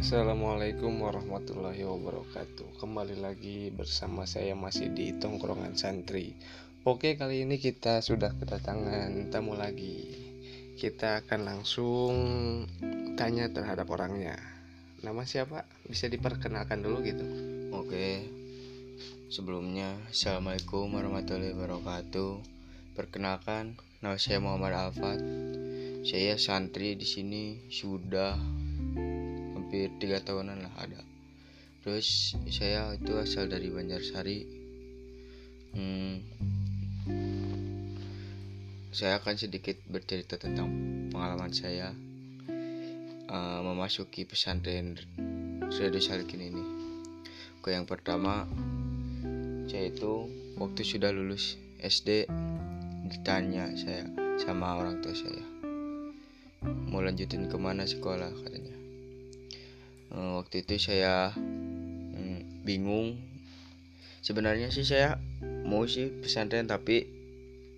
Assalamualaikum warahmatullahi wabarakatuh Kembali lagi bersama saya masih di tongkrongan santri Oke kali ini kita sudah kedatangan tamu lagi Kita akan langsung tanya terhadap orangnya Nama siapa? Bisa diperkenalkan dulu gitu Oke. Sebelumnya, Assalamualaikum warahmatullahi wabarakatuh. Perkenalkan, nama saya Muhammad Alfat. Saya santri di sini sudah hampir tiga tahunan lah ada. Terus saya itu asal dari Banjarsari. Hmm, saya akan sedikit bercerita tentang pengalaman saya uh, memasuki pesantren Redo Salikin ini. Oke, yang pertama saya itu waktu sudah lulus SD ditanya saya sama orang tua saya mau lanjutin ke mana sekolah katanya waktu itu saya hmm, bingung. Sebenarnya sih saya mau sih pesantren tapi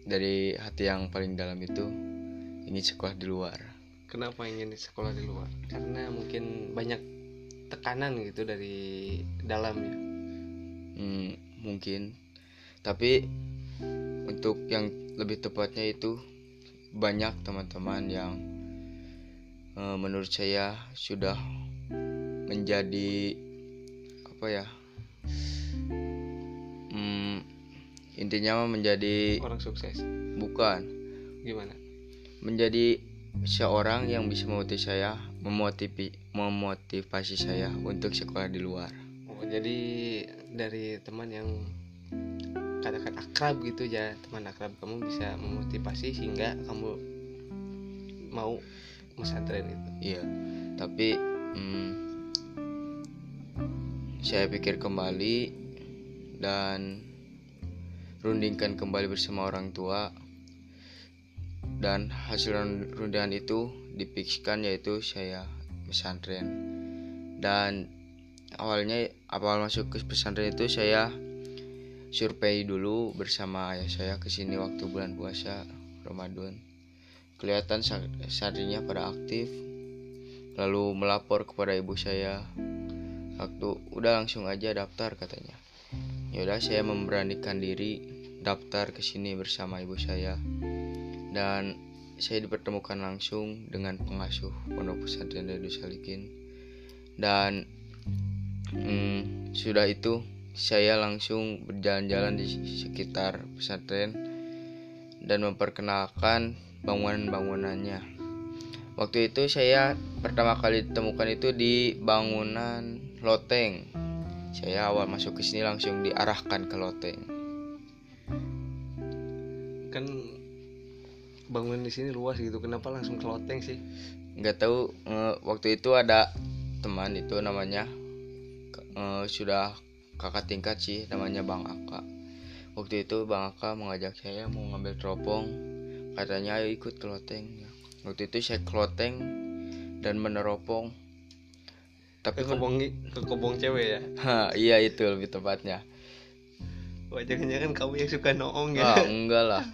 dari hati yang paling dalam itu ingin sekolah di luar. Kenapa ingin di sekolah di luar? Karena mungkin banyak tekanan gitu dari dalam ya Hmm, mungkin. Tapi untuk yang lebih tepatnya itu banyak teman-teman yang eh, menurut saya sudah menjadi apa ya Hmm, intinya mah menjadi Orang sukses. Bukan. Gimana? menjadi seorang yang bisa memotivasi saya memotivi, memotivasi saya untuk sekolah di luar. Oh, jadi dari teman yang katakan akrab gitu ya teman akrab kamu bisa memotivasi sehingga kamu mau pesantren itu. Iya, tapi hmm, saya pikir kembali dan rundingkan kembali bersama orang tua. Dan hasil run- rundingan itu dipikskan yaitu saya pesantren. Dan awalnya awal masuk ke pesantren itu saya survei dulu bersama ayah saya ke sini waktu bulan puasa Ramadan. Kelihatan sa- santrinya pada aktif lalu melapor kepada ibu saya waktu udah langsung aja daftar katanya. Yaudah saya memberanikan diri daftar ke sini bersama ibu saya. Dan saya dipertemukan langsung dengan pengasuh pondok pesantren Redu Salikin. Dan hmm, sudah itu saya langsung berjalan-jalan di sekitar pesantren dan memperkenalkan bangunan-bangunannya. Waktu itu saya pertama kali ditemukan itu di bangunan loteng. Saya awal masuk ke sini langsung diarahkan ke loteng. kan bangunan di sini luas gitu kenapa langsung ke loteng sih Nggak tahu waktu itu ada teman itu namanya sudah kakak tingkat sih namanya Bang Aka. Waktu itu Bang Aka mengajak saya mau ngambil teropong. Katanya ayo ikut ke loteng. Waktu itu saya ke loteng dan meneropong. Tapi ke kobong ke kobong cewek ya Ha, iya itu lebih tepatnya. wajah jangan kamu yang suka noong Ah, ya enggak lah.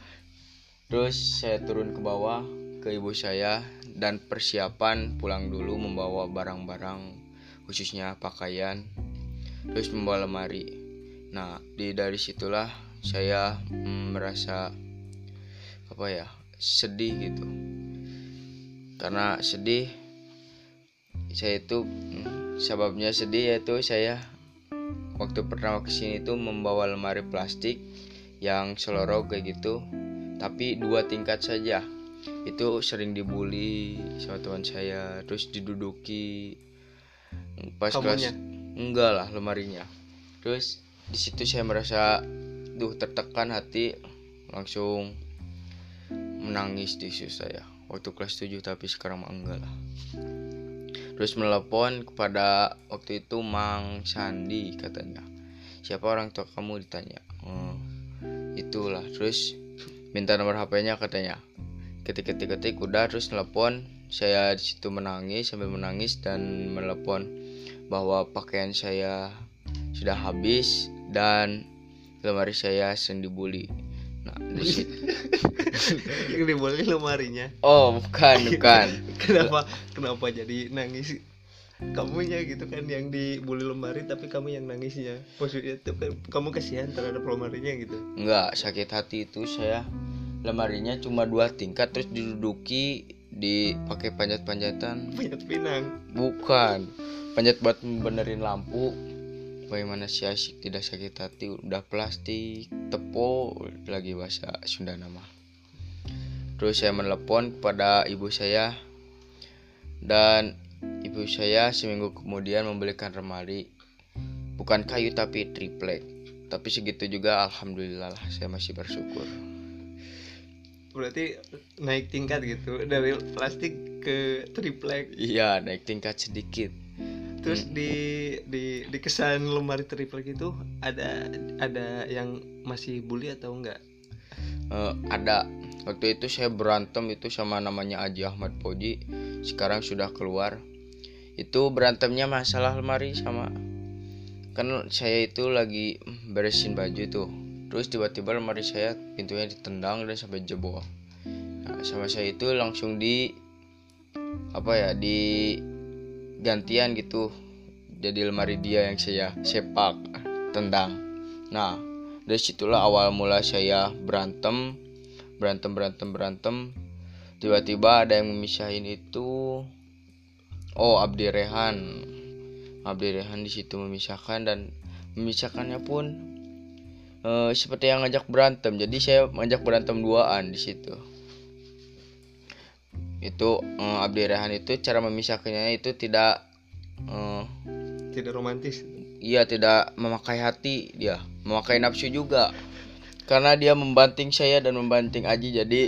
Terus saya turun ke bawah ke ibu saya dan persiapan pulang dulu membawa barang-barang khususnya pakaian terus membawa lemari. Nah, di dari situlah saya mm, merasa apa ya? sedih gitu. Karena sedih saya itu mm, sebabnya sedih yaitu saya waktu pertama ke sini itu membawa lemari plastik yang selorok kayak gitu tapi dua tingkat saja. Itu sering dibully sama teman saya terus diduduki. Pas Kamunya? kelas enggak lah lemarinya. Terus di situ saya merasa duh tertekan hati. Langsung menangis di situ saya. Waktu kelas 7 tapi sekarang enggak lah terus menelepon kepada waktu itu Mang Sandi katanya. Siapa orang tua kamu? Ditanya. "Oh, itulah. Terus minta nomor HP-nya katanya. Ketik-ketik-ketik udah. Terus telepon. Saya di situ menangis sambil menangis dan menelepon bahwa pakaian saya sudah habis dan lemari saya sering dibully nah di situ yang dibully lemarinya oh bukan bukan. Kenapa kenapa jadi nangis? Kamunya gitu kan yang dibully lemari tapi kamu yang nangisnya. Maksudnya itu kan kamu kasihan terhadap lemarinya gitu. Enggak, sakit hati itu saya. Lemarinya cuma dua tingkat terus diduduki dipakai panjat-panjatan. Banyak pinang. Bukan. Panjat buat benerin lampu. Bagaimana si asyik tidak sakit hati? Udah plastik tepo lagi bahasa Sunda nama terus saya menelepon kepada ibu saya. Dan ibu saya seminggu kemudian membelikan lemari bukan kayu tapi triplek tapi segitu juga alhamdulillah lah saya masih bersyukur. Berarti naik tingkat gitu dari plastik ke triplek iya naik tingkat sedikit. Terus di di di kesan lemari triplek itu ada ada yang masih bully atau enggak Eh, ada. Waktu itu saya berantem itu sama namanya Aji Ahmad Poji sekarang sudah keluar. Itu berantemnya masalah lemari sama. Kan saya itu lagi beresin baju tuh. Terus tiba-tiba lemari saya pintunya ditendang dan sampai jebol. Nah, sama saya itu langsung di apa ya di gantian gitu. Jadi lemari dia yang saya sepak tendang. Nah dari situlah awal mula saya berantem berantem berantem berantem. Tiba-tiba ada yang memisahin itu. Oh Abdi Rehan. Abdi Rehan di situ memisahkan dan memisahkannya pun eh, seperti yang ngajak berantem. Jadi saya ngajak berantem duaan di situ. Itu eh, Abdi Rehan itu cara memisahkannya itu tidak eh, tidak romantis. Iya tidak memakai hati dia memakai nafsu juga. Karena dia membanting saya dan membanting Aji jadi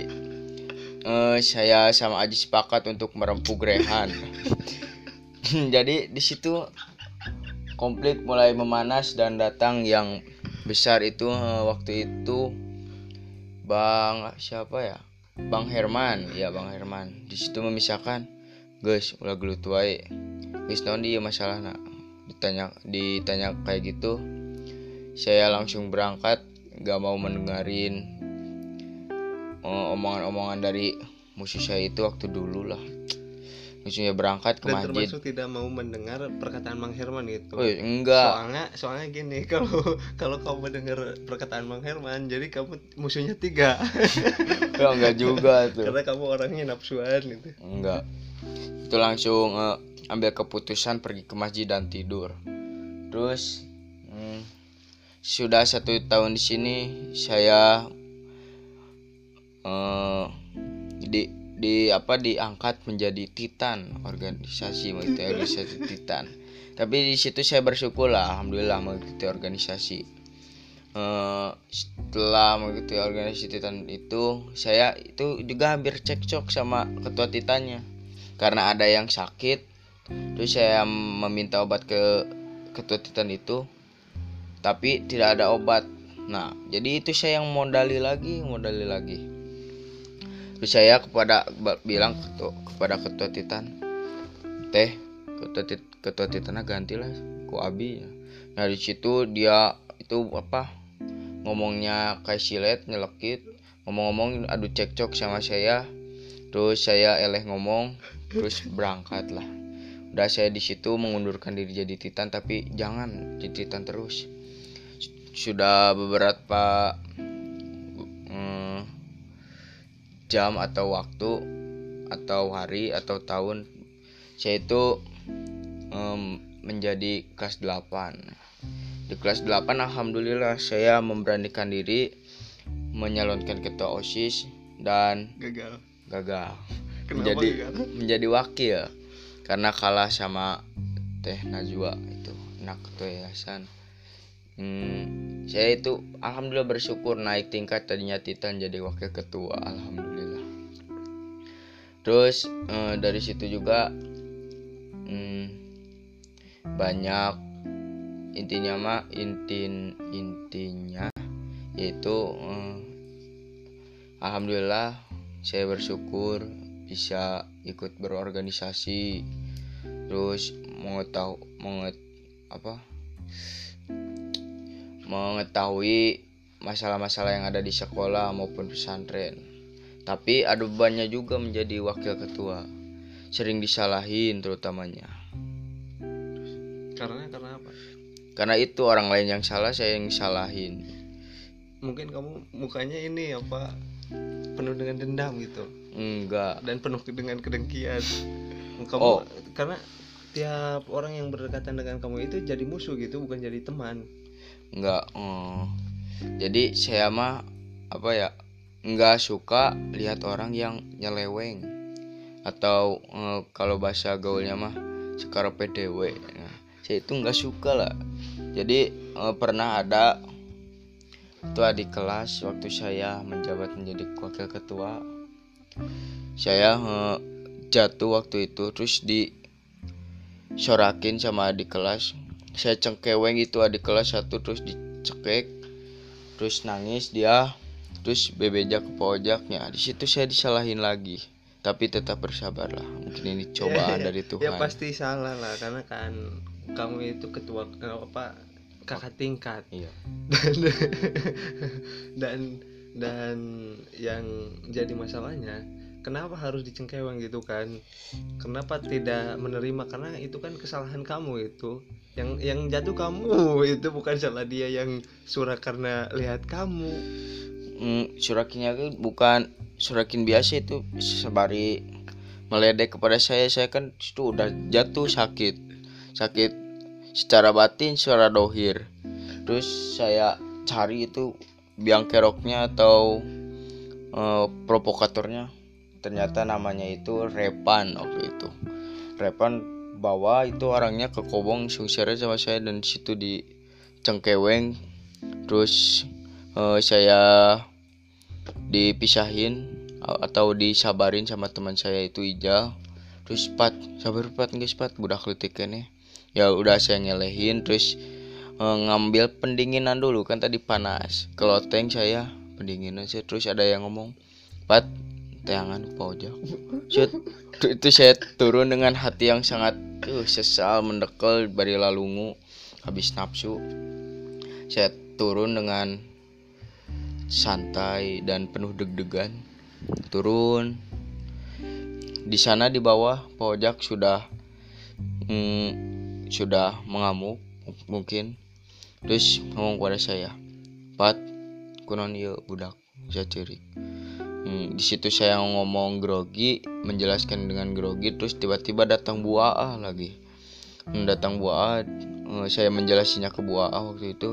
eh, saya sama Aji sepakat untuk merempuk Rehan jadi di situ konflik mulai memanas dan datang yang besar itu eh, waktu itu Bang siapa ya? Bang Herman. Ya Bang Herman. Di situ memisahkan. Guys ulah gelut wae. Guys naon dia masalah nak? Ditanya ditanya kayak gitu saya langsung berangkat gak mau mendengarin eh, omongan-omongan dari musuh saya itu waktu dulu lah. Musuhnya berangkat ke dan masjid. termasuk tidak mau mendengar perkataan Bang Herman itu. Oh enggak. Soalnya soalnya gini kalau kalau kamu mendengar perkataan Bang Herman jadi kamu musuhnya tiga. Ya, enggak juga tuh. Karena kamu orangnya nafsuan gitu. Enggak. Itu langsung eh, ambil keputusan pergi ke masjid dan tidur. Terus sudah satu tahun di sini saya eh, di di apa diangkat menjadi titan organisasi mengikuti organisasi titan. Tapi di situ saya bersyukur lah alhamdulillah mengikuti organisasi. Eh, setelah mengikuti organisasi titan itu saya itu juga hampir cekcok sama ketua titannya. Karena ada yang sakit terus saya meminta obat ke ketua titan itu tapi tidak ada obat. Nah jadi itu saya yang modali lagi modali lagi. Terus saya kepada bilang ketua, kepada ketua titan. Teh ketua tit, ketua titannya gantilah ku abi. Nah di situ dia itu apa ngomongnya kayak silet nyelekit. Ngomong-ngomong adu cekcok sama saya. Terus saya eleh ngomong terus berangkat lah udah saya di situ mengundurkan diri jadi titan tapi jangan jadi titan terus sudah beberapa mm, jam atau waktu atau hari atau tahun saya itu em, menjadi kelas 8 di kelas 8 alhamdulillah saya memberanikan diri menyalonkan ketua OSIS dan gagal. gagal. Kenapa menjadi gagal? menjadi wakil. Karena kalah sama Teh Najwa itu anak ketua yayasan hmm, saya itu alhamdulillah bersyukur naik tingkat tadinya Titan jadi wakil ketua alhamdulillah. Terus eh, dari situ juga hmm, banyak intinya mah intin intinya yaitu eh, alhamdulillah saya bersyukur bisa ikut berorganisasi. Terus mengetahui menget, apa mengetahui masalah-masalah yang ada di sekolah maupun pesantren. Tapi ada bebannya juga menjadi wakil ketua. Sering disalahin terutamanya. Karena karena apa? Karena itu orang lain yang salah saya yang salahin. Mungkin kamu mukanya ini apa penuh dengan dendam gitu. Enggak. Dan penuh dengan kedengkian. Kamu Oh. karena tiap orang yang berdekatan dengan kamu itu jadi musuh gitu bukan jadi teman enggak oh. jadi saya mah apa ya enggak suka lihat orang yang nyeleweng. Atau eh, kalau bahasa gaulnya mah sekarang PDW nah, saya itu enggak suka lah. Jadi eh, pernah ada itu adik kelas waktu saya menjabat menjadi wakil ketua. Saya eh, jatuh waktu itu terus di sorakin sama adik kelas saya cengkeweng itu adik kelas satu terus dicekek terus nangis dia terus bebejak ke pojaknya. Di situ saya disalahin lagi tapi tetap bersabar lah mungkin ini cobaan Ya, dari ya Tuhan. pasti salah lah karena kan kamu itu ketua eh, apa kakak tingkat. Iya. Dan dan dan yang jadi masalahnya kenapa harus dicengkeweng gitu kan? Kenapa tidak menerima? Karena itu kan kesalahan kamu itu. Yang yang jatuh kamu itu bukan salah dia yang surah karena lihat kamu. Hmm, surakinnya itu bukan surakin biasa itu sebari meledek kepada saya. Saya kan itu udah jatuh sakit. Sakit secara batin secara dohir. Terus saya cari itu biang keroknya atau eh, provokatornya ternyata namanya itu Repan waktu itu. Repan bawa itu orangnya ke Kobong sungsere sama saya dan situ di Cengkeweng. Terus eh, saya dipisahin atau disabarin sama teman saya itu Ijal terus pat sabar pat guys pat budak kene ya udah saya nyelehin terus eh, ngambil pendinginan dulu. Kan tadi panas keloteng saya pendinginan saya terus ada yang ngomong pat tayangan pojok. Itu saya turun dengan hati yang sangat uh, sesal mendekel bari lalungu. Habis nafsu saya turun dengan santai dan penuh deg-degan. Turun. Di sana di bawah pojok sudah mm, sudah mengamuk mungkin. Terus ngomong kepada saya pat kunon ieu budak. Saya ciri Hmm, di situ saya ngomong grogi menjelaskan dengan grogi terus tiba-tiba datang Bu AA lagi. Hmm, datang Bu AA eh, saya menjelasinya ke Bu AA waktu itu.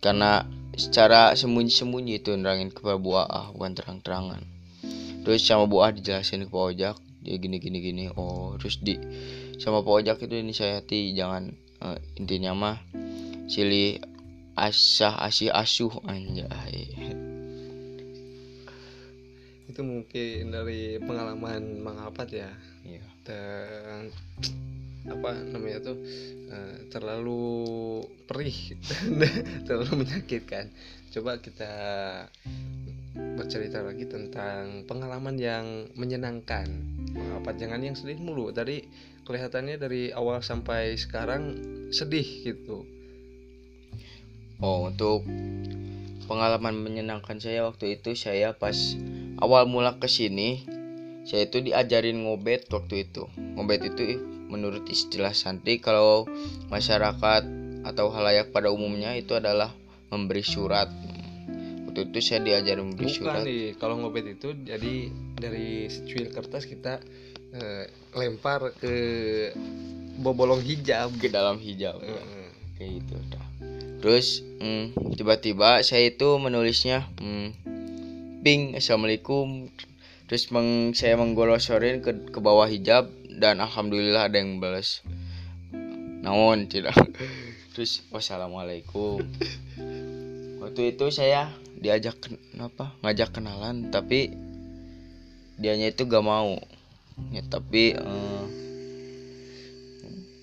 Karena secara sembunyi-sembunyi itu nerangin ke Bu AA bukan terang-terangan. Terus sama Bu AA dijelasin ke Pak dia gini gini gini oh terus di sama Pak itu ini saya hati jangan eh, intinya mah silih asah asih asuh anjay itu mungkin dari pengalaman mengapat ya. Iya. dan apa namanya tuh eh, terlalu perih dan terlalu menyakitkan. Coba kita bercerita lagi tentang pengalaman yang menyenangkan apa jangan yang sedih mulu tadi kelihatannya dari awal sampai sekarang sedih gitu. Oh, untuk pengalaman menyenangkan saya waktu itu saya pas awal mula ke sini saya itu diajarin ngobet waktu itu. Ngobet itu menurut istilah santi kalau masyarakat atau halayak pada umumnya itu adalah memberi surat. Waktu itu saya diajarin memberi bukan surat. nih kalau ngobet itu jadi dari secuil kertas kita eh, lempar ke bobolong hijab ke dalam hijab. Heeh. kayak gitu. Terus mm, tiba-tiba saya itu menulisnya mm, ping assalamualaikum. Terus meng, saya menggolosorin ke, ke bawah hijab dan alhamdulillah ada yang balas. Naon tidak. Terus wassalamualaikum. Waktu itu saya diajak ken- apa ngajak kenalan tapi dianya itu gak mau. Ya tapi eh,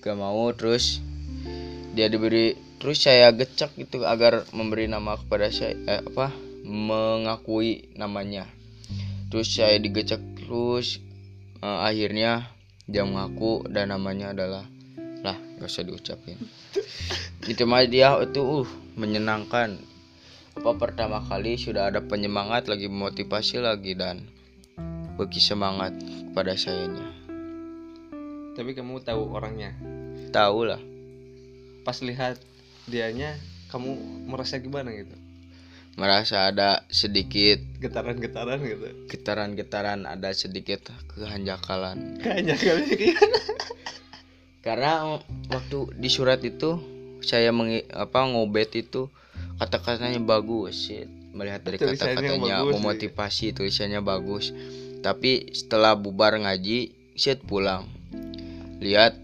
gak mau terus dia diberi terus saya gecek gitu agar memberi nama kepada saya eh, apa mengakui namanya. Terus saya digecek terus eh, akhirnya dia mengaku dan namanya adalah lah gak usah diucapin. Itu mah dia itu uh menyenangkan. Apa pertama kali sudah ada penyemangat lagi motivasi lagi dan bagi semangat kepada sayanya. Tapi kamu tahu orangnya? Tahu lah. Pas lihat dianya kamu merasa gimana gitu merasa ada sedikit getaran-getaran gitu. getaran-getaran ada sedikit kehanjakalan. Gimana? Karena waktu di surat itu saya mengi, apa ngobet itu kata-katanya bagus shit. melihat dari kata-katanya memotivasi tulisannya bagus. Tapi setelah bubar ngaji shit pulang. Lihat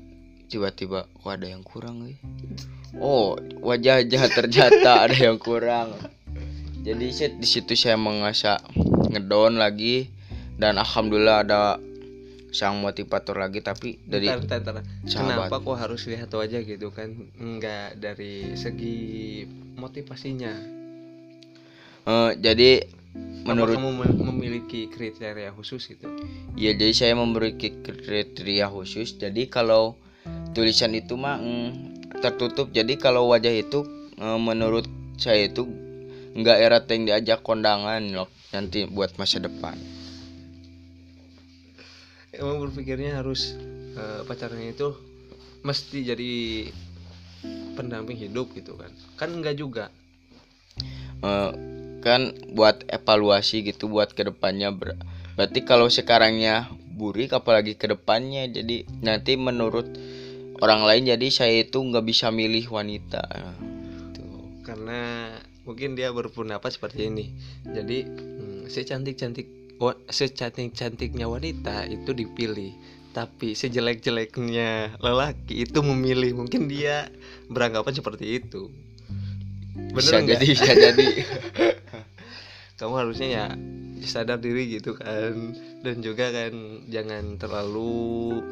tiba-tiba kok ada yang kurang eh. oh wajah-wajah ternyata ada yang kurang jadi shit di situ saya mengasah ngedown lagi. Dan alhamdulillah ada sang motivator lagi tapi dari Bentar, bentar, bentar. sahabat. kenapa kok harus lihat wajah gitu kan? Enggak dari segi motivasinya. Eh, jadi menurut menurut kamu mem- memiliki kriteria khusus gitu? Ya jadi saya memiliki kriteria khusus. Jadi kalau tulisan itu mah mm, tertutup. Jadi kalau wajah itu eh, menurut saya itu nggak era yang diajak kondangan loh nanti buat masa depan. Emang berpikirnya harus eh, pacarnya itu mesti jadi pendamping hidup gitu kan? Kan enggak juga. Eh, kan buat evaluasi gitu buat ke depannya ber- berarti kalau sekarangnya burik apalagi ke depannya jadi nanti menurut orang lain jadi saya itu nggak bisa milih wanita. Tuh. karena mungkin dia berpendapat seperti ini. Jadi hmm, secantik cantik secantik cantiknya wanita itu dipilih tapi sejelek jeleknya lelaki itu memilih. Mungkin dia beranggapan seperti itu. Bisa bener nggak? jadi bisa jadi. Kamu harusnya ya sadar diri gitu kan. Dan juga kan jangan terlalu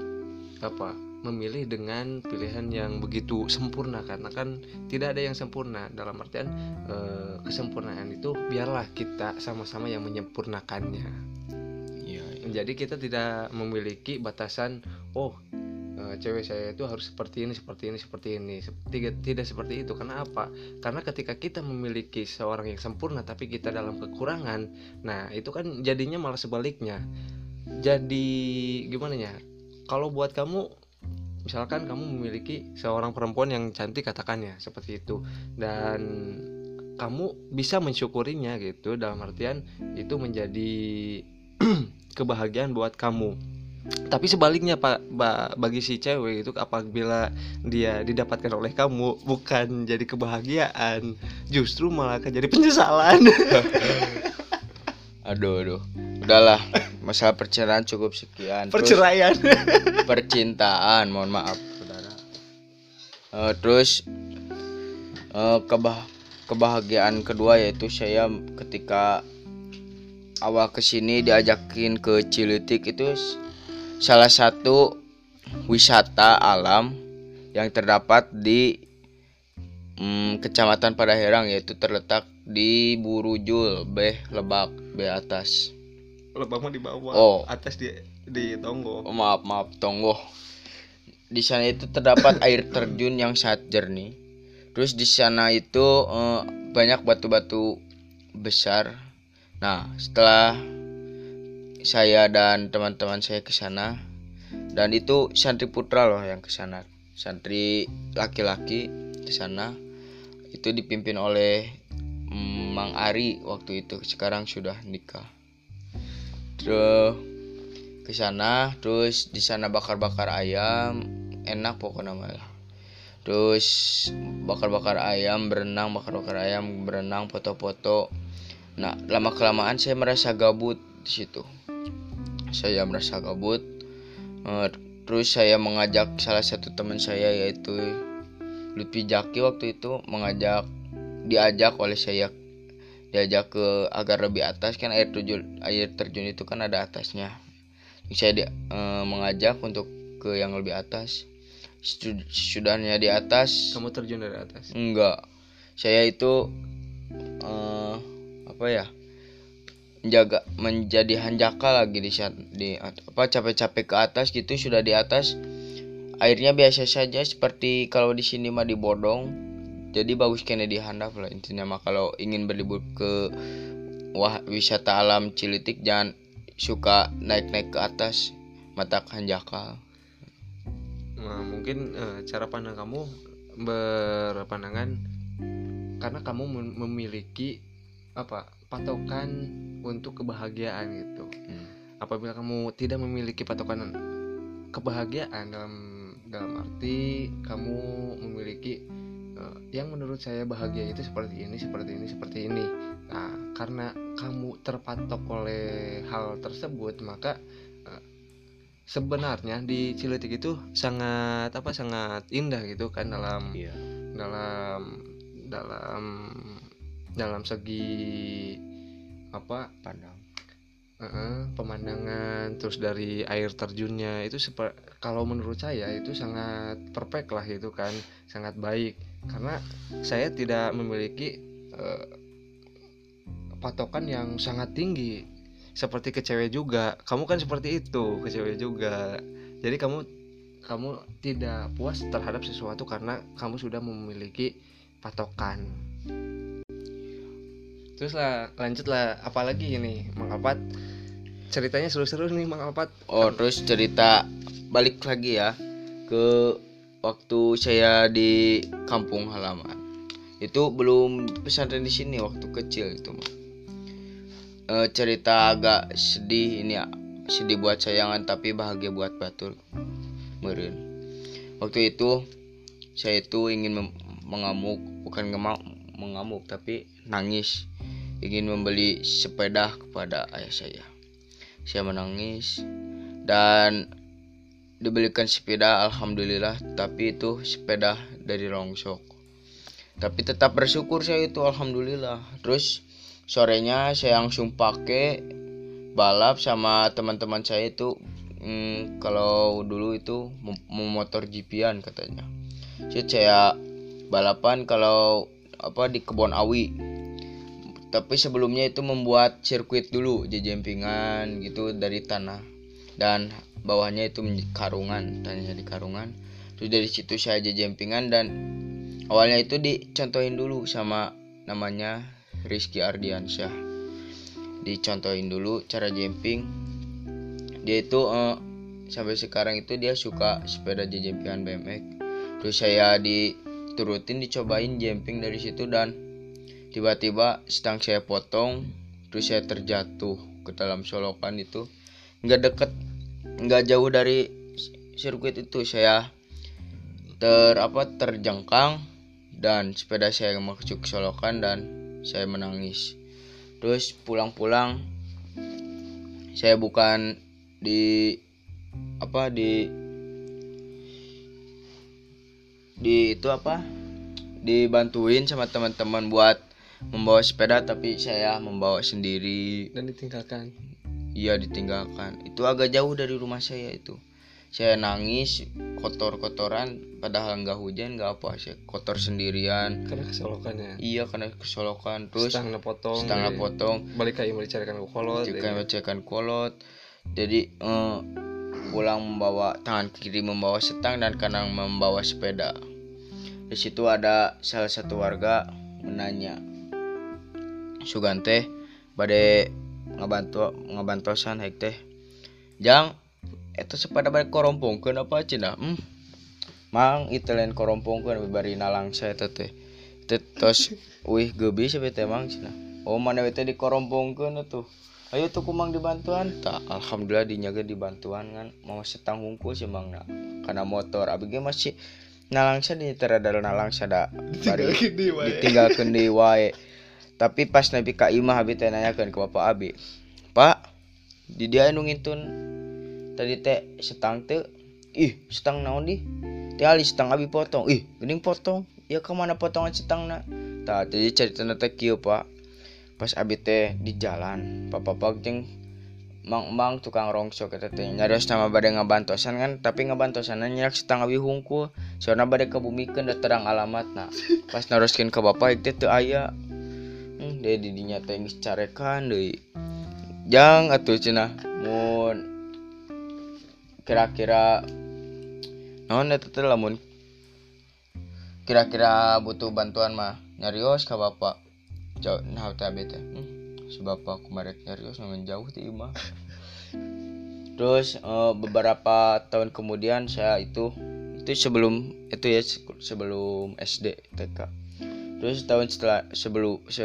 apa memilih dengan pilihan yang begitu sempurna karena kan tidak ada yang sempurna. Dalam artian eh, kesempurnaan itu biarlah kita sama-sama yang menyempurnakannya. Iya, iya. jadi kita tidak memiliki batasan oh eh, cewek saya itu harus seperti ini seperti ini seperti ini. Tidak tidak seperti itu. Karena apa? Karena ketika kita memiliki seorang yang sempurna tapi kita dalam kekurangan nah itu kan jadinya malah sebaliknya. Jadi gimana ya? Kalau buat kamu misalkan kamu memiliki seorang perempuan yang cantik katakannya seperti itu. Dan kamu bisa mensyukurinya gitu dalam artian itu menjadi kebahagiaan buat kamu. Tapi sebaliknya pak ba- bagi si cewek itu apabila dia didapatkan oleh kamu bukan jadi kebahagiaan justru malah akan jadi penyesalan. Aduh aduh udahlah masalah perceraian cukup sekian. Terus perceraian. percintaan mohon maaf saudara. Eh, terus eh, kebah kebahagiaan kedua yaitu saya ketika awal ke sini diajakin ke Cilitik itu salah satu wisata alam yang terdapat di mm, kecamatan Padaherang yaitu terletak di Burujul Beh Lebak B atas lebah mah di bawah Oh. atas di di tonggo. Oh, maaf maaf tonggo. Di sana itu terdapat air terjun yang sangat jernih. Terus di sana itu eh, banyak batu-batu besar. Nah setelah saya dan teman-teman saya ke sana dan itu santri putra loh yang ke sana. Santri laki-laki di sana. Itu dipimpin oleh mm, Mang Ari waktu itu. Sekarang sudah nikah terus ke sana terus di sana bakar-bakar ayam enak pokoknya malah terus bakar-bakar ayam berenang bakar-bakar ayam berenang foto-foto. Nah lama kelamaan saya merasa gabut di situ. Saya merasa gabut. Eh, terus saya mengajak salah satu teman saya yaitu Lutfi Jaki waktu itu mengajak diajak oleh saya diajak ke agar lebih atas kan air terjun air terjun itu kan ada atasnya. Saya di- eh, mengajak untuk ke yang lebih atas. Sud- sudahnya di atas. Kamu terjun dari atas? Enggak. Saya itu eh, apa ya menjaga menjadi hanjaka lagi di saat di apa capek-capek ke atas gitu sudah di atas. Airnya biasa saja seperti kalau di sini mah di bodong jadi bagus kena dihandap lah intinya mah. Kalau ingin berlibur ke wah wisata alam Cilitik jangan suka naik-naik ke atas mata hanjaka Nah, mungkin eh, cara pandang kamu berpandangan karena kamu mem- memiliki apa patokan untuk kebahagiaan gitu. Hmm. apabila kamu tidak memiliki patokan kebahagiaan dalam dalam arti kamu memiliki yang menurut saya bahagia itu seperti ini seperti ini seperti ini nah karena kamu terpatok oleh hal tersebut maka eh, sebenarnya di Ciletik itu sangat apa sangat indah gitu kan dalam Iya. dalam dalam dalam segi apa Pandang. Heeh, pemandangan terus dari air terjunnya itu kalau menurut saya itu sangat perfect lah itu kan sangat baik. Karena saya tidak memiliki eh, patokan yang sangat tinggi seperti ke juga. Kamu kan seperti itu ke juga. Jadi kamu kamu tidak puas terhadap sesuatu karena kamu sudah memiliki patokan. Terus lah lanjut lah apalagi ini Mang Alpat ceritanya seru-seru nih Mang Alpat Oh, terus cerita balik lagi ya ke waktu saya di kampung halaman. Itu belum pesantren di sini waktu kecil itu mah. Eh, cerita agak sedih ini ya. Sedih buat sayangan tapi bahagia buat batur. Meren. Waktu itu saya itu ingin mengamuk, bukan mengamuk tapi nangis. Ingin membeli sepeda kepada ayah saya saya menangis dan dibelikan sepeda alhamdulillah. Tapi itu sepeda dari rongsok tapi tetap bersyukur saya itu alhamdulillah. Terus sorenya saya langsung pakai balap sama teman-teman saya itu. Hmm, kalau dulu itu mem- memotor GP-an katanya. Jadi saya balapan kalau apa di kebun awi tapi sebelumnya itu membuat sirkuit dulu jempingan gitu dari tanah. Dan bawahnya itu karungan tanahnya di karungan. Terus dari situ saya jempingan dan awalnya itu dicontohin dulu sama namanya Rizky Ardiansyah. Dicontohin dulu cara jemping. Dia itu eh, sampai sekarang itu dia suka sepeda jempingan BMX. Terus saya diturutin dicobain jemping dari situ dan tiba-tiba sedang saya potong terus saya terjatuh ke dalam solokan itu. Nggak deket nggak jauh dari sirkuit itu saya ter apa terjengkang dan sepeda saya masuk solokan dan saya menangis. Terus pulang-pulang saya bukan di apa di di itu apa dibantuin sama teman-teman buat membawa sepeda tapi saya membawa sendiri. Dan ditinggalkan? Iya ditinggalkan. Itu agak jauh dari rumah saya itu. Saya nangis kotor-kotoran padahal nggak hujan nggak apa. Saya kotor sendirian. Karena kesolokannya iya karena kesolokan. Terus setengah potong setengah dari- potong. Balik dicarikan ke kolot jika ya. kolot. Jadi eh, pulang membawa tangan kiri membawa setang dan kanan membawa sepeda. Di situ ada salah satu warga menanya Sugante bade ngabantu ngabantosan hek teh. Jang itu sepeda balik korompongkeun apa cina hmm? Mang itu lain korompongkeun bari nalang saya teh. Teh Teu tos wih gebi sampai teh mang cina oh mana teh di korompongkeun tuh ayo tuh kumang dibantuan. Tak alhamdulillah dinyaga dibantuan kan mau setang hungkul sih mang na karena motor abi ge masih nalang sa di terada nalang sada bari Ditinggalkeun deui wae. tapi pas Nabi ka imah Abi teh nanyakeun ke Bapak Abi Pak di dia anu ngintun tadi teh setang teh ih setang naon di teh ali setang Abi potong. Ih geuning potong. Ya kemana potongan setang na tah jadi cerita teh kieu Pak. Pas Abi teh di jalan papa pak jeung mang-mang tukang rongso kita teh nyaris nama bade ngabantosan kan tapi ngabantosan nyak setang Abi hungkul soalnya bade kebumikan da terang alamat nah pas naroskeun ke bapak itu tuh ayah dia di dinya teh geus carekan deui. Jang atuh cenah mun kira-kira naon eta teh lamun? Kira-kira butuh bantuan mah nyarios ka bapak jauh nah teh hmm, si bapak kumaret nyarios ngan jauh ti imah terus eh, beberapa tahun kemudian saya itu itu sebelum itu ya sebelum SD TK terus tahun setelah sebelum se,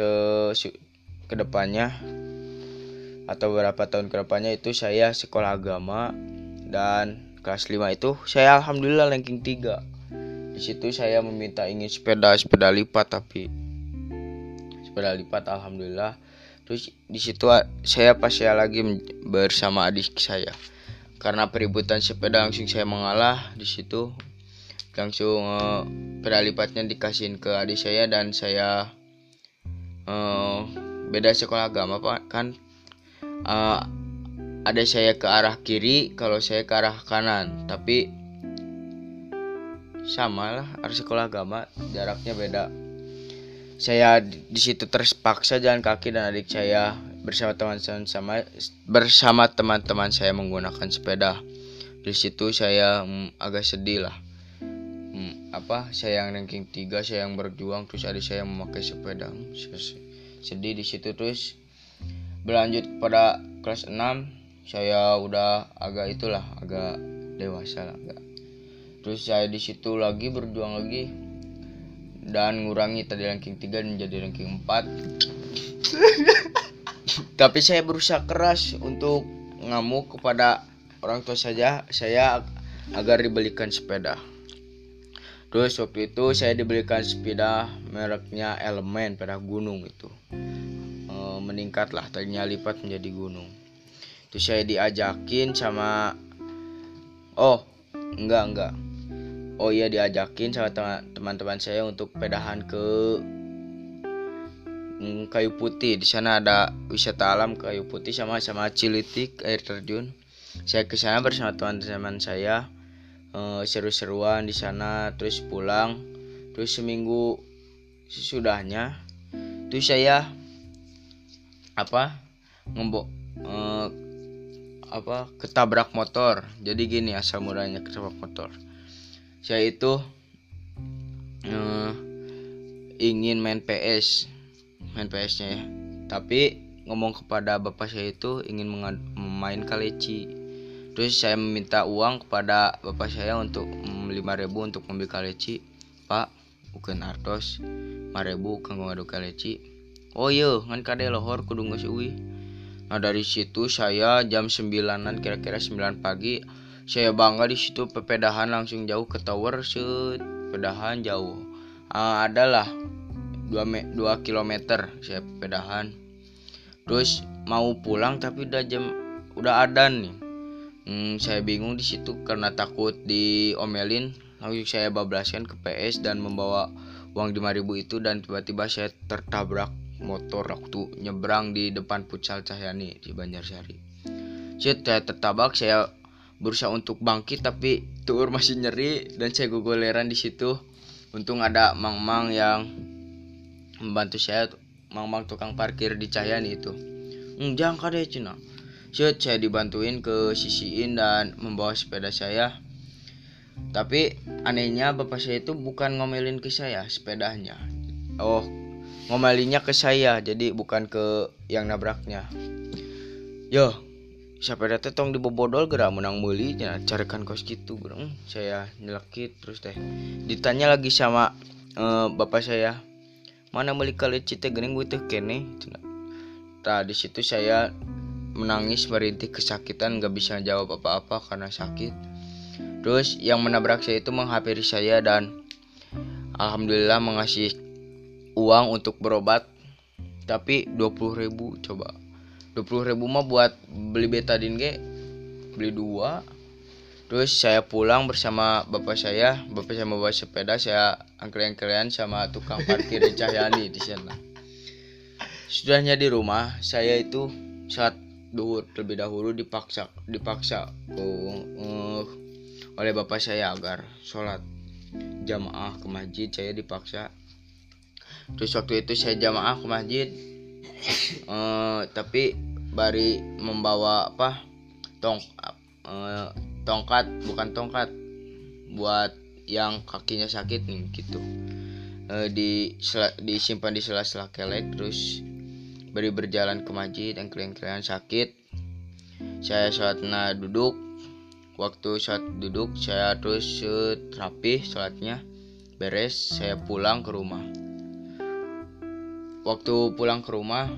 se ke depannya atau beberapa tahun ke depannya itu saya sekolah agama dan kelas 5 itu saya alhamdulillah ranking 3 di situ saya meminta ingin sepeda sepeda lipat tapi sepeda lipat alhamdulillah. Terus di situ saya pas saya lagi bersama adik saya. Karena peributan sepeda langsung saya mengalah di situ langsung uh, sepeda lipatnya dikasihin ke adik saya dan saya uh, beda sekolah agama pak kan? Uh, ada saya ke arah kiri kalau saya ke arah kanan. Tapi sama lah arah sekolah agama jaraknya beda. Saya di situ terpaksa jalan kaki dan adik saya bersama teman-teman sama bersama teman-teman saya menggunakan sepeda. Di situ saya hmm, agak sedih lah apa saya yang ranking 3 saya yang berjuang terus adik saya memakai sepeda. Sedih di situ terus berlanjut pada kelas 6 saya udah agak itulah agak dewasa lah agak. Terus saya di situ lagi berjuang lagi dan ngurangi tadi ranking 3 menjadi ranking 4 tapi saya berusaha keras untuk ngamuk kepada orang tua saja saya agar dibelikan sepeda terus waktu itu saya dibelikan sepeda mereknya elemen pada gunung itu. E, meningkatlah tadinya lipat menjadi gunung. Terus saya diajakin sama oh enggak enggak. Oh iya diajakin sama teman-teman saya untuk pedahan ke mm, kayu putih. Di sana ada wisata alam kayu putih sama sama cilitik air terjun. Saya ke sana bersama teman-teman saya uh, seru-seruan di sana terus pulang terus seminggu sesudahnya terus saya apa ngembok uh, apa ketabrak motor. Jadi gini asal mulanya ketabrak motor. Saya itu uh, ingin main PS main PS nya ya. Tapi ngomong kepada bapak saya itu ingin main kaleci terus saya meminta uang kepada bapak saya untuk mm, lima ribu untuk membeli kaleci. Pak bukan artos lima ribu kanggo ngadu kaleci. Oh iya kan kade lohor kudu ngasuwi Nah dari situ saya jam 9an kira-kira 9 pagi saya bangga di situ pepedahan langsung jauh ke tower set pedahan jauh. Uh, adalah 2 me 2 km saya pedahan terus mau pulang tapi udah jam udah ada nih hmm, saya bingung di situ karena takut diomelin langsung saya bablaskan ke PS dan membawa uang 5000 itu dan tiba-tiba saya tertabrak motor waktu nyebrang di depan Pucal Cahyani di Banjarsari. Saya tertabak, saya berusaha untuk bangkit tapi tur masih nyeri dan saya gogoleran di situ. Untung ada mang-mang yang membantu saya, mang-mang tukang parkir di Cahyani itu. Hmm, jangan kada Cina. Set saya dibantuin ke sisiin dan membawa sepeda saya. Tapi anehnya bapak saya itu bukan ngomelin ke saya sepedanya. Oh, ngomalinya ke saya jadi bukan ke yang nabraknya. Yo siapa datang tong dibobodol gerak menang mulinya carikan kos gitu gerang saya nyelekit terus teh. Ditanya lagi sama uh, bapak saya mana beli kali cite gening gue tuh kene nah situ saya menangis merintih kesakitan gak bisa jawab apa-apa karena sakit. Terus yang menabrak saya itu menghampiri saya dan alhamdulillah mengasih uang untuk berobat. Tapi 20 ribu coba. 20 ribu mah buat beli betadin ge beli dua. Terus saya pulang bersama bapak saya bapak saya membawa sepeda saya angkrian-angkrian sama tukang parkir Cahyani di sana. Sudahnya di rumah saya itu saat duhur terlebih dahulu dipaksa dipaksa. Oh, uh, oleh bapak saya agar sholat jamaah ke masjid saya dipaksa. Terus waktu itu saya jamaah ke masjid uh, tapi bari membawa apa tong uh, tongkat bukan tongkat buat yang kakinya sakit nih gitu. Uh, di disimpan di sela-sela kelek terus beri berjalan ke masjid yang kalian-kalian sakit. Saya sholat nah duduk. Waktu saat duduk saya terus rapi sholatnya. Beres saya pulang ke rumah. Waktu pulang ke rumah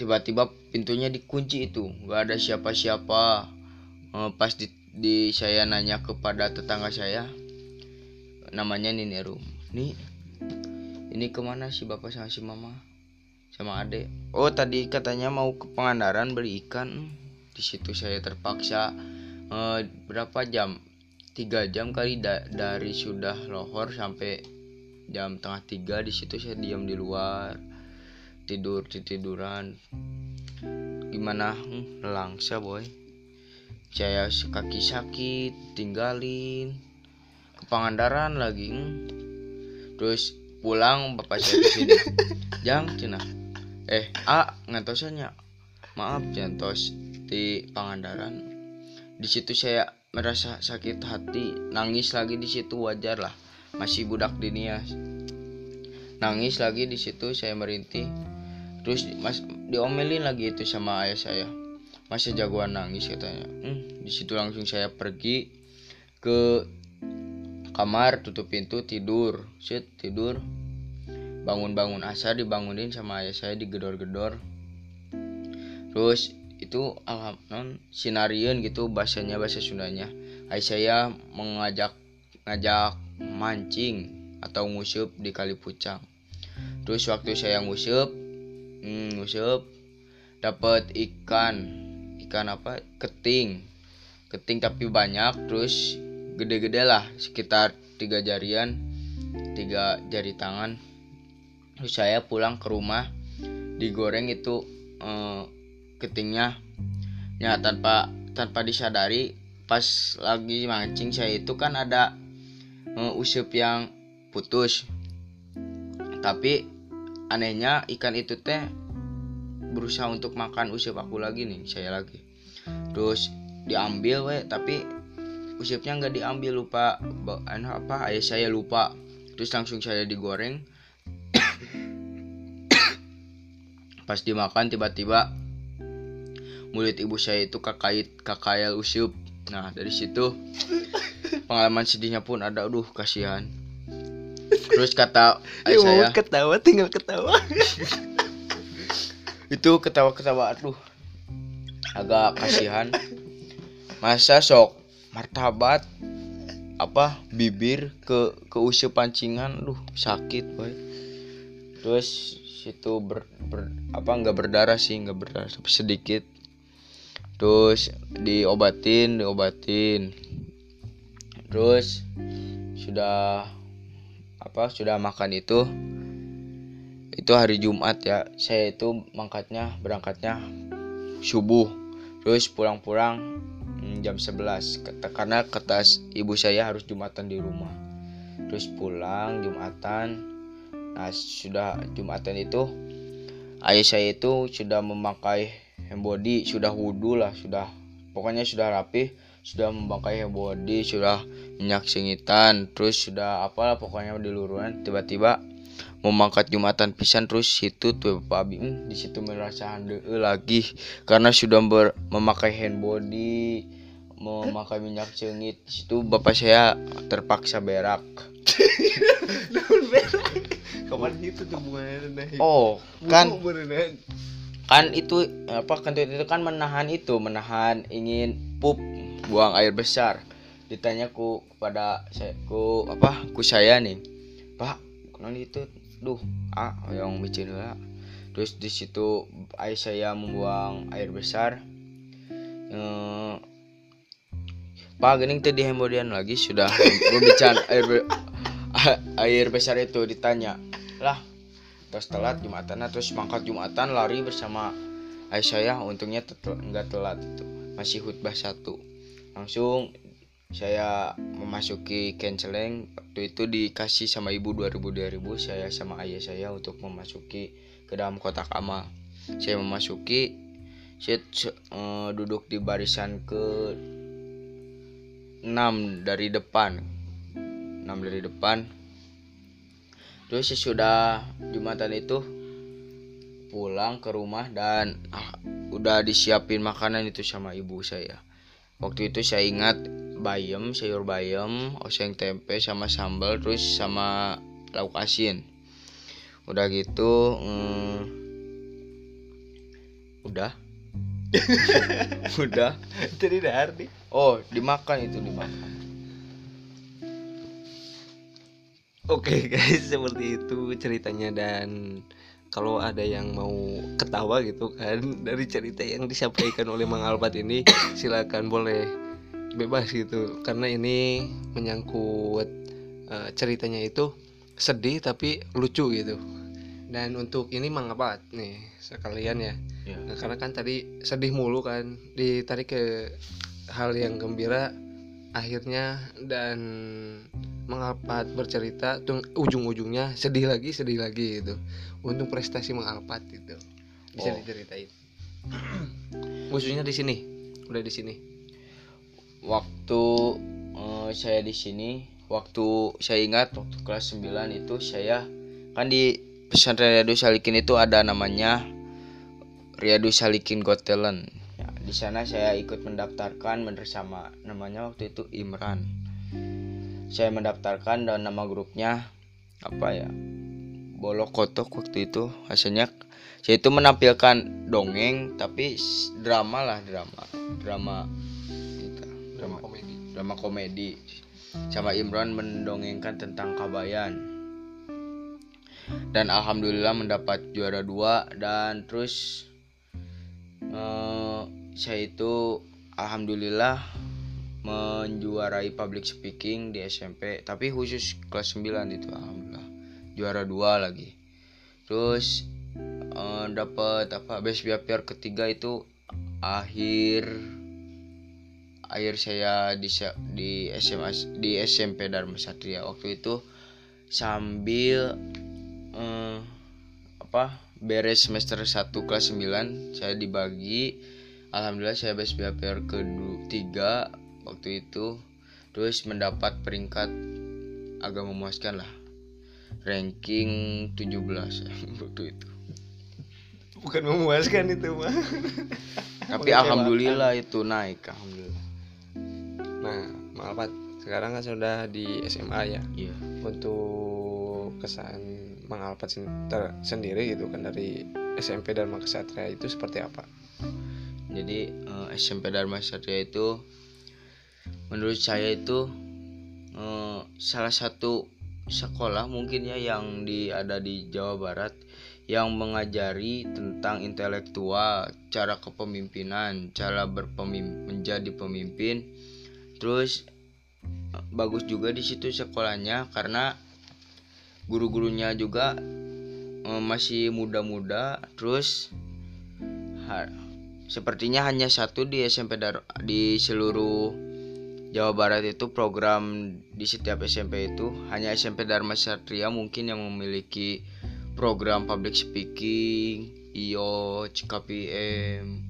tiba-tiba pintunya dikunci itu. Nggak ada siapa-siapa. Eh, pas di, di saya nanya kepada tetangga saya namanya Nini nih ini ke mana sih bapak sama si mama? Sama adek oh tadi katanya mau ke Pangandaran beli ikan. Di situ saya terpaksa eh, berapa jam? Tiga jam kali da- dari sudah lohor sampai jam tengah tiga. Di situ saya diam di luar tidur tiduran gimana? Hmm, nelangsa boy. Saya kaki sakit tinggalin. Ke Pangandaran lagi hmm. terus pulang bapak saya ke sini. Jang cina. Eh a ngantosannya maaf jantos di Pangandaran. Di situ saya merasa sakit hati. Nangis lagi di situ wajar lah. Masih budak dunia nangis lagi di situ saya merintih. Terus mas diomelin lagi itu sama ayah saya. Masih jagoan nangis katanya. Hmm, di situ langsung saya pergi ke kamar tutup pintu tidur. Sit tidur. Bangun-bangun asar dibangunin sama ayah saya digedor-gedor. Terus itu alham non sinarian gitu bahasanya bahasa Sundanya. Ayah saya mengajak ngajak mancing atau ngusup di kali pucang. Terus waktu saya ngusup hmm, ngusup dapat ikan. Ikan apa? Keting. Keting tapi banyak terus gede-gede lah sekitar tiga jarian tiga jari tangan. Terus saya pulang ke rumah digoreng itu eh, ketingnya. Ya tanpa tanpa disadari pas lagi mancing saya itu kan ada eh, usup yang putus. Tapi anehnya ikan itu teh berusaha untuk makan usup aku lagi nih saya lagi. Terus diambil we tapi usupnya nggak diambil lupa anu apa ayah saya lupa. Terus langsung saya digoreng. Pas dimakan tiba-tiba mulut ibu saya itu kakait kakayal usup nah dari situ pengalaman sedihnya pun ada. Aduh kasihan. Terus kata ayah saya ketawa tinggal ketawa. Itu ketawa-ketawa aduh. Agak kasihan. Masa sok martabat apa bibir ke ke usia pancingan. Duh sakit boy. Terus situ ber, ber apa nggak berdarah sih nggak berdarah tapi sedikit. Terus diobatin diobatin. Terus sudah apa sudah makan itu. Itu hari Jumat ya. Saya itu mangkatnya berangkatnya subuh. Terus pulang-pulang jam 11 Kata- karena kata ibu saya harus Jumatan di rumah. Terus pulang Jumatan. Nah sudah Jumatan itu ayah saya itu sudah memakai hand body sudah wudhu lah sudah pokoknya sudah rapi sudah memakai hand body sudah minyak singitan terus sudah apalah pokoknya di luruan. Tiba-tiba mau mangkat jumatan pisan terus situ tuh Bapak Abi hmm, di situ merasa handeu lagi. Karena sudah ber- memakai hand body memakai minyak cengit di situ bapak saya terpaksa berak. Daun merah kapan itu tuh oh kan. kan itu apa kentut itu kan menahan itu menahan ingin pup buang air besar. Ditanya ku kepada saya ku apa ku saya nih pak kenal itu? Duh ah yang micin lah terus di situ ayah saya membuang air besar. Eh, pak gening tadi hemodian lagi sudah berbicara air be- air besar itu ditanya. Lah terus telat jumatan terus mangkat jumatan lari bersama ayah saya untungnya tet- nggak telat itu. Masih khutbah satu. Langsung saya memasuki canceling waktu itu dikasih sama ibu 2000 2000 saya sama ayah saya untuk memasuki ke dalam kotak amal saya memasuki saya eh, duduk di barisan ke 6 dari depan. 6 dari depan. Terus sesudah Jumatan itu pulang ke rumah dan ah, udah disiapin makanan itu sama ibu saya. waktu itu saya ingat bayam sayur bayam oseng tempe sama sambal terus sama lauk asin. Udah gitu mm, udah. Udah. Jadi Dardi. Oh dimakan itu dimakan Oke guys, seperti itu ceritanya dan kalau ada yang mau ketawa gitu kan dari cerita yang disampaikan oleh Mang Albat ini silakan boleh bebas gitu karena ini menyangkut eh, ceritanya itu sedih tapi lucu gitu. Dan untuk ini Mang Albat nih sekalian ya. ya Nah, karena kan tadi sedih mulu kan ditarik ke hal yang gembira akhirnya dan mengalpat bercerita ujung-ujungnya sedih lagi sedih lagi gitu. Untuk prestasi mengalpat gitu. Bisa Oh. diceritain. Khususnya di sini. Udah di sini. Waktu eh, saya di sini waktu saya ingat waktu kelas 9 itu saya kan di pesantren Riyadu Salikin itu ada namanya Riyadu Salikin Got Talent di sana saya ikut mendaftarkan bersama namanya waktu itu Imran. Saya mendaftarkan dan nama grupnya apa ya Bolok Kotok waktu itu. Hasilnya saya itu menampilkan dongeng tapi drama lah drama drama itu, drama komedi. Drama komedi. Sama Imran mendongengkan tentang Kabayan. Dan alhamdulillah mendapat juara dua dan terus eh, saya itu alhamdulillah menjuarai public speaking di SMP tapi khusus kelas 9 itu alhamdulillah. Juara dua lagi. Terus eh, dapat apa best behavior ketiga itu akhir akhir saya di di SMA di SMP Dharma Satria. Waktu itu sambil eh, apa beres semester 1 kelas 9 saya dibagi alhamdulillah saya best behavior ketiga waktu itu. Terus mendapat peringkat agak memuaskan lah. Ranking 17 waktu itu. Bukan memuaskan itu mah tapi alhamdulillah itu naik alhamdulillah. Nah maaf sekarang kan sudah di SMA ya. Iya. Untuk kesan Mang Alpat sen- ter- sendiri gitu kan dari SMP Dharma Kesatria itu seperti apa? Jadi eh, SMP Dharma Satria itu menurut saya itu eh, salah satu sekolah mungkin ya yang di ada di Jawa Barat yang mengajari tentang intelektual, cara kepemimpinan, cara berpemim menjadi pemimpin. Terus eh, bagus juga di situ sekolahnya karena guru-gurunya juga masih muda-muda. Terus sepertinya hanya satu di SMP Dar di seluruh Jawa Barat itu program di setiap SMP itu hanya SMP Dharma Satria mungkin yang memiliki program public speaking, IO, CKPM,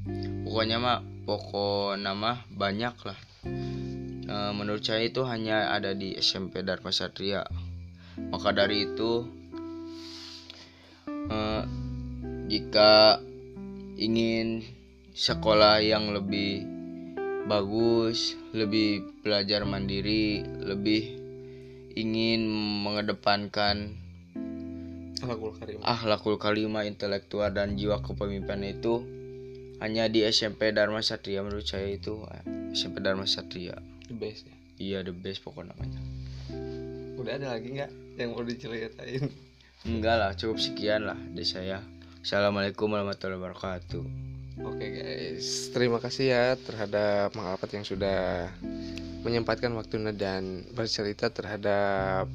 pokoknya mah pokok nama banyak lah. Eh, menurut saya itu hanya ada di SMP Dharma Satria. Maka dari itu eh, jika ingin sekolah yang lebih bagus, lebih belajar mandiri, lebih ingin mengedepankan Alakul Karim. akhlakul intelektual dan jiwa kepemimpinan itu hanya di SMP Dharma Satria menurut saya itu SMP Dharma Satria The best ya. iya the best pokok namanya Udah ada lagi nggak yang mau diceritain? enggak lah cukup sekian lah dari saya Assalamualaikum warahmatullahi wabarakatuh Oke guys, terima kasih ya terhadap Mang Alpat yang sudah menyempatkan waktunya dan bercerita terhadap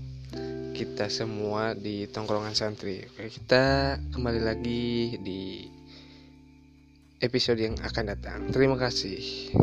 kita semua di tongkrongan santri. Oke, kita kembali lagi di episode yang akan datang. Terima kasih.